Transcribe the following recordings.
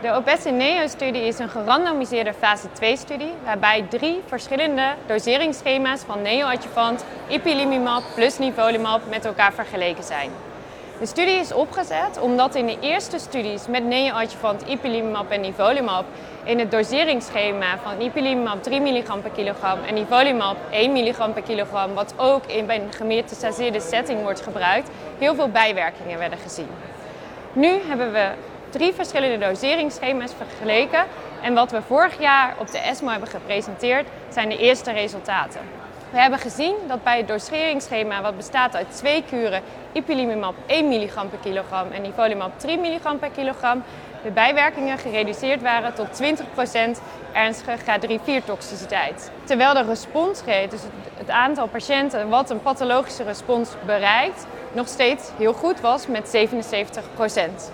De OPESIN-NEO-studie is een gerandomiseerde fase 2-studie waarbij drie verschillende doseringsschema's van neoadjuvant, ipilimumab plus nivolumab met elkaar vergeleken zijn. De studie is opgezet omdat in de eerste studies met neoadjuvant, ipilimumab en nivolumab in het doseringsschema van ipilimumab 3 mg per kilogram en nivolumab 1 mg per kilogram, wat ook in bij een gemetastaseerde setting wordt gebruikt, heel veel bijwerkingen werden gezien. Nu hebben we drie verschillende doseringsschema's vergeleken. En wat we vorig jaar op de ESMO hebben gepresenteerd, zijn de eerste resultaten. We hebben gezien dat bij het doseringsschema, wat bestaat uit twee kuren ipilimumab 1 mg per kilogram en nivolumab 3 mg per kilogram, de bijwerkingen gereduceerd waren tot 20% ernstige G3-4-toxiciteit. Terwijl de responsrate, dus het aantal patiënten wat een pathologische respons bereikt, nog steeds heel goed was met 77%.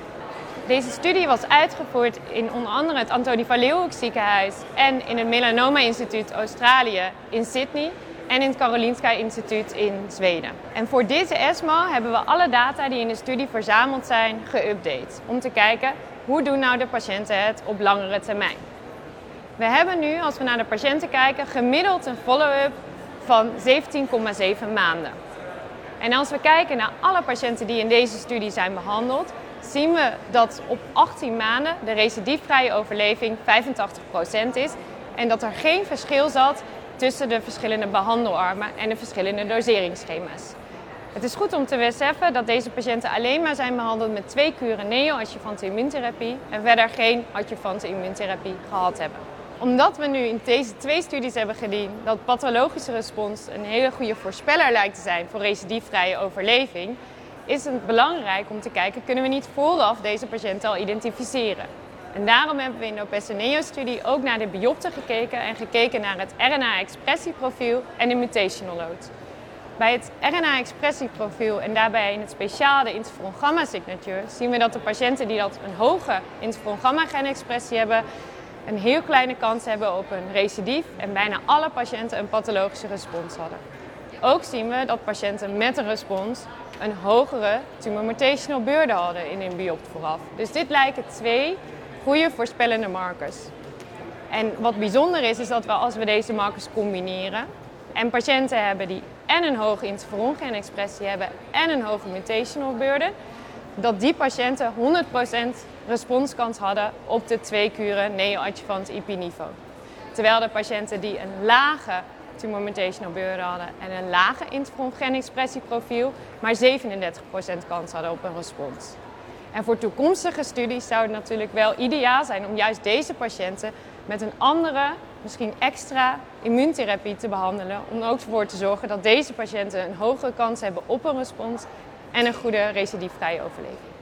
Deze studie was uitgevoerd in onder andere het Antonie van Leeuwenhoek ziekenhuis en in het Melanoma Instituut Australië in Sydney en in het Karolinska Instituut in Zweden. En voor deze ESMO hebben we alle data die in de studie verzameld zijn geüpdate om te kijken hoe doen nou de patiënten het op langere termijn. We hebben nu, als we naar de patiënten kijken, gemiddeld een follow-up van 17,7 maanden. En als we kijken naar alle patiënten die in deze studie zijn behandeld, zien we dat op 18 maanden de recidiefvrije overleving 85% is en dat er geen verschil zat tussen de verschillende behandelarmen en de verschillende doseringsschema's. Het is goed om te beseffen dat deze patiënten alleen maar zijn behandeld met twee kuren neo-adjuvante immuuntherapie en verder geen adjuvante immuuntherapie gehad hebben. Omdat we nu in deze twee studies hebben gezien dat pathologische respons een hele goede voorspeller lijkt te zijn voor recidiefvrije overleving, is het belangrijk om te kijken, kunnen we niet vooraf deze patiënten al identificeren? En daarom hebben we in de OPESA-NEO-studie ook naar de biopte gekeken en gekeken naar het RNA-expressieprofiel en de mutational load. Bij het RNA-expressieprofiel en daarbij in het speciaal de interferon gamma signature zien we dat de patiënten die dat een hoge interferon gamma genexpressie hebben, een heel kleine kans hebben op een recidief en bijna alle patiënten een pathologische respons hadden. Ook zien we dat patiënten met een respons een hogere tumor mutational burden hadden in hun biopt vooraf. Dus dit lijken twee goede voorspellende markers. En wat bijzonder is, is dat we als we deze markers combineren en patiënten hebben die en een hoge interferon genexpressie hebben en een hoge mutational burden, dat die patiënten 100% responskans hadden op de twee kuren neoadjuvant IP-niveau. Terwijl de patiënten die een lage tumor mutational burden hadden en een lage interferon genexpressieprofiel, maar 37% kans hadden op een respons. En voor toekomstige studies zou het natuurlijk wel ideaal zijn om juist deze patiënten met een andere, misschien extra immuuntherapie te behandelen. Om ook voor te zorgen dat deze patiënten een hogere kans hebben op een respons en een goede recidiefvrije overleving.